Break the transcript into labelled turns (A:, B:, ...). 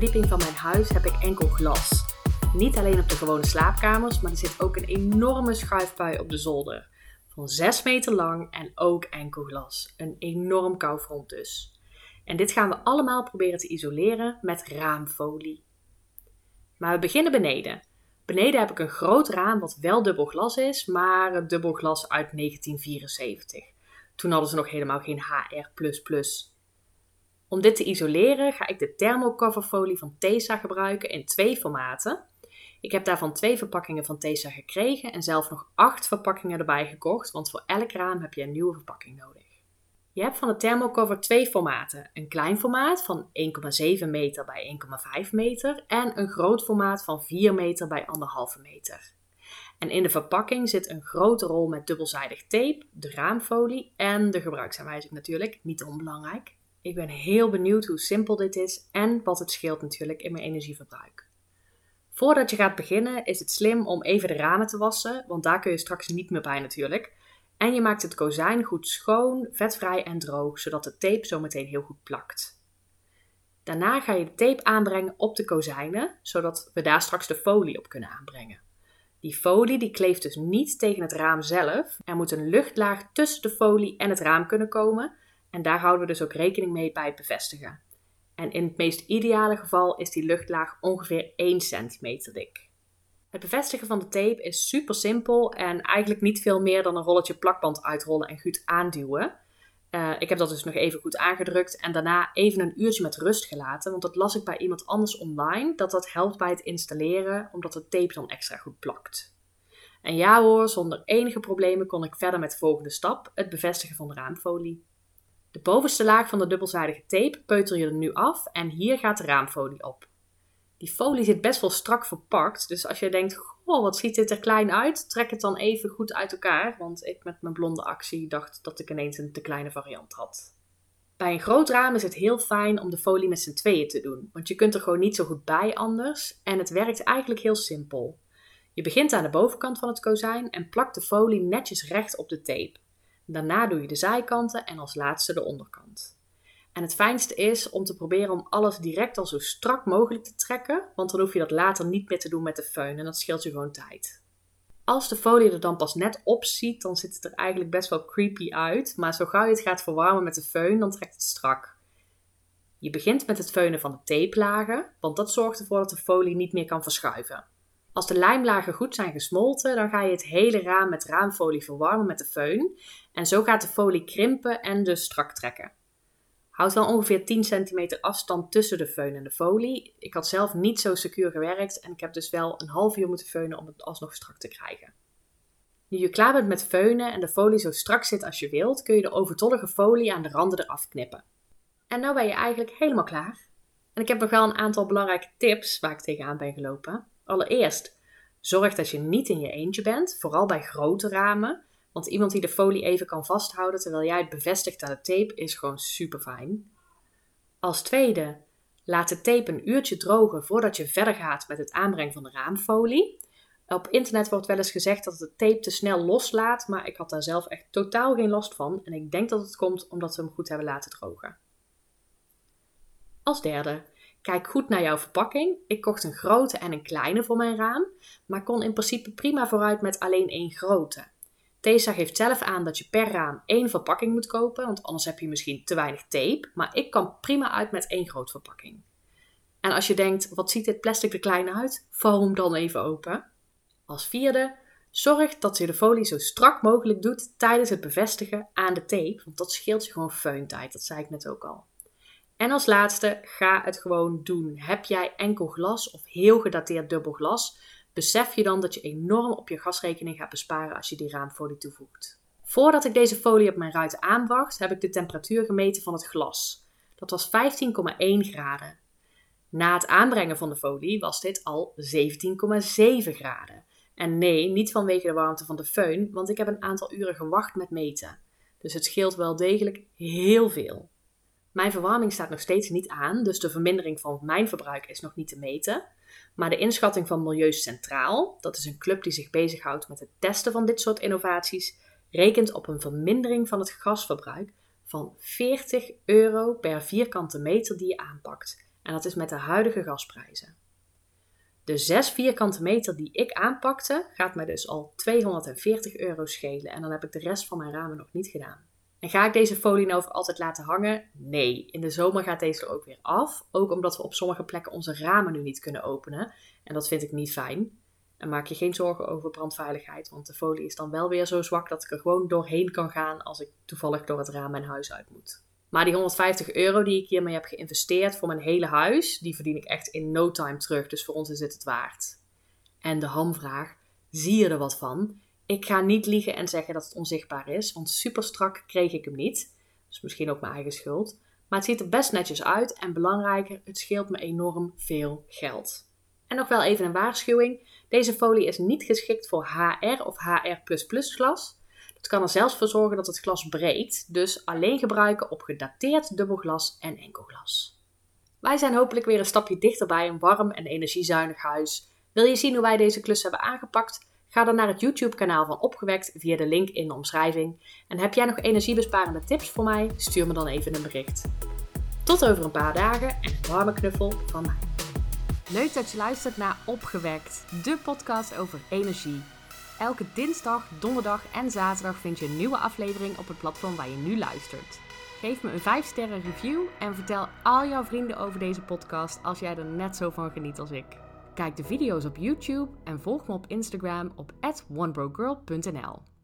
A: verdieping van mijn huis heb ik enkel glas. Niet alleen op de gewone slaapkamers, maar er zit ook een enorme schuifpui op de zolder. Van 6 meter lang en ook enkel glas. Een enorm koufront dus. En dit gaan we allemaal proberen te isoleren met raamfolie. Maar we beginnen beneden. Beneden heb ik een groot raam wat wel dubbel glas is, maar het dubbel glas uit 1974. Toen hadden ze nog helemaal geen HR++. Om dit te isoleren ga ik de thermocoverfolie van Tesa gebruiken in twee formaten. Ik heb daarvan twee verpakkingen van Tesa gekregen en zelf nog acht verpakkingen erbij gekocht, want voor elk raam heb je een nieuwe verpakking nodig. Je hebt van de thermocover twee formaten. Een klein formaat van 1,7 meter bij 1,5 meter en een groot formaat van 4 meter bij 1,5 meter. En in de verpakking zit een grote rol met dubbelzijdig tape, de raamfolie en de gebruiksaanwijzing natuurlijk, niet onbelangrijk. Ik ben heel benieuwd hoe simpel dit is en wat het scheelt natuurlijk in mijn energieverbruik. Voordat je gaat beginnen is het slim om even de ramen te wassen, want daar kun je straks niet meer bij natuurlijk. En je maakt het kozijn goed schoon, vetvrij en droog, zodat de tape zo meteen heel goed plakt. Daarna ga je de tape aanbrengen op de kozijnen, zodat we daar straks de folie op kunnen aanbrengen. Die folie die kleeft dus niet tegen het raam zelf. Er moet een luchtlaag tussen de folie en het raam kunnen komen. En daar houden we dus ook rekening mee bij het bevestigen. En in het meest ideale geval is die luchtlaag ongeveer 1 centimeter dik. Het bevestigen van de tape is super simpel en eigenlijk niet veel meer dan een rolletje plakband uitrollen en goed aanduwen. Uh, ik heb dat dus nog even goed aangedrukt en daarna even een uurtje met rust gelaten, want dat las ik bij iemand anders online, dat dat helpt bij het installeren, omdat de tape dan extra goed plakt. En ja hoor, zonder enige problemen kon ik verder met de volgende stap, het bevestigen van de raamfolie. De bovenste laag van de dubbelzijdige tape peuter je er nu af en hier gaat de raamfolie op. Die folie zit best wel strak verpakt, dus als je denkt, goh, wat ziet dit er klein uit, trek het dan even goed uit elkaar, want ik met mijn blonde actie dacht dat ik ineens een te kleine variant had. Bij een groot raam is het heel fijn om de folie met z'n tweeën te doen, want je kunt er gewoon niet zo goed bij anders en het werkt eigenlijk heel simpel. Je begint aan de bovenkant van het kozijn en plakt de folie netjes recht op de tape. Daarna doe je de zijkanten en als laatste de onderkant. En het fijnste is om te proberen om alles direct al zo strak mogelijk te trekken, want dan hoef je dat later niet meer te doen met de föhn en dat scheelt je gewoon tijd. Als de folie er dan pas net op ziet, dan ziet het er eigenlijk best wel creepy uit, maar zo gauw je het gaat verwarmen met de föhn, dan trekt het strak. Je begint met het feunen van de tapelagen, want dat zorgt ervoor dat de folie niet meer kan verschuiven. Als de lijmlagen goed zijn gesmolten, dan ga je het hele raam met raamfolie verwarmen met de föhn. En zo gaat de folie krimpen en dus strak trekken. Houd wel ongeveer 10 centimeter afstand tussen de föhn en de folie. Ik had zelf niet zo secuur gewerkt en ik heb dus wel een half uur moeten feunen om het alsnog strak te krijgen. Nu je klaar bent met feunen en de folie zo strak zit als je wilt, kun je de overtollige folie aan de randen eraf knippen. En nu ben je eigenlijk helemaal klaar. En ik heb nog wel een aantal belangrijke tips waar ik tegenaan ben gelopen. Allereerst, zorg dat je niet in je eentje bent, vooral bij grote ramen. Want iemand die de folie even kan vasthouden terwijl jij het bevestigt aan de tape is gewoon super fijn. Als tweede, laat de tape een uurtje drogen voordat je verder gaat met het aanbrengen van de raamfolie. Op internet wordt wel eens gezegd dat de tape te snel loslaat, maar ik had daar zelf echt totaal geen last van en ik denk dat het komt omdat we hem goed hebben laten drogen. Als derde, Kijk goed naar jouw verpakking. Ik kocht een grote en een kleine voor mijn raam, maar kon in principe prima vooruit met alleen één grote. Tesa geeft zelf aan dat je per raam één verpakking moet kopen, want anders heb je misschien te weinig tape. Maar ik kan prima uit met één grote verpakking. En als je denkt, wat ziet dit plastic er klein uit? Vouw hem dan even open. Als vierde, zorg dat je de folie zo strak mogelijk doet tijdens het bevestigen aan de tape, want dat scheelt je gewoon feuntijd. Dat zei ik net ook al. En als laatste, ga het gewoon doen. Heb jij enkel glas of heel gedateerd dubbel glas, besef je dan dat je enorm op je gasrekening gaat besparen als je die raamfolie toevoegt. Voordat ik deze folie op mijn ruiten aanbracht, heb ik de temperatuur gemeten van het glas. Dat was 15,1 graden. Na het aanbrengen van de folie was dit al 17,7 graden. En nee, niet vanwege de warmte van de föhn, want ik heb een aantal uren gewacht met meten. Dus het scheelt wel degelijk heel veel. Mijn verwarming staat nog steeds niet aan, dus de vermindering van mijn verbruik is nog niet te meten. Maar de inschatting van Milieu Centraal, dat is een club die zich bezighoudt met het testen van dit soort innovaties, rekent op een vermindering van het gasverbruik van 40 euro per vierkante meter die je aanpakt. En dat is met de huidige gasprijzen. De 6 vierkante meter die ik aanpakte, gaat mij dus al 240 euro schelen. En dan heb ik de rest van mijn ramen nog niet gedaan. Ga ik deze folie nou voor altijd laten hangen? Nee, in de zomer gaat deze er ook weer af. Ook omdat we op sommige plekken onze ramen nu niet kunnen openen. En dat vind ik niet fijn. En maak je geen zorgen over brandveiligheid, want de folie is dan wel weer zo zwak dat ik er gewoon doorheen kan gaan als ik toevallig door het raam mijn huis uit moet. Maar die 150 euro die ik hiermee heb geïnvesteerd voor mijn hele huis, die verdien ik echt in no time terug. Dus voor ons is het het waard. En de hamvraag, zie je er wat van? Ik ga niet liegen en zeggen dat het onzichtbaar is, want super strak kreeg ik hem niet. Dus misschien ook mijn eigen schuld. Maar het ziet er best netjes uit en belangrijker, het scheelt me enorm veel geld. En nog wel even een waarschuwing. Deze folie is niet geschikt voor HR of HR++ glas. Het kan er zelfs voor zorgen dat het glas breekt, dus alleen gebruiken op gedateerd dubbelglas en enkelglas. Wij zijn hopelijk weer een stapje dichter bij een warm en energiezuinig huis. Wil je zien hoe wij deze klus hebben aangepakt? Ga dan naar het YouTube-kanaal van Opgewekt via de link in de omschrijving. En heb jij nog energiebesparende tips voor mij? Stuur me dan even een bericht. Tot over een paar dagen en een warme knuffel van mij. Leuk dat je luistert naar Opgewekt, de podcast over energie. Elke dinsdag, donderdag en zaterdag vind je een nieuwe aflevering op het platform waar je nu luistert. Geef me een 5 sterren review en vertel al jouw vrienden over deze podcast als jij er net zo van geniet als ik. Kijk de video's op YouTube en volg me op Instagram op onebrogirl.nl.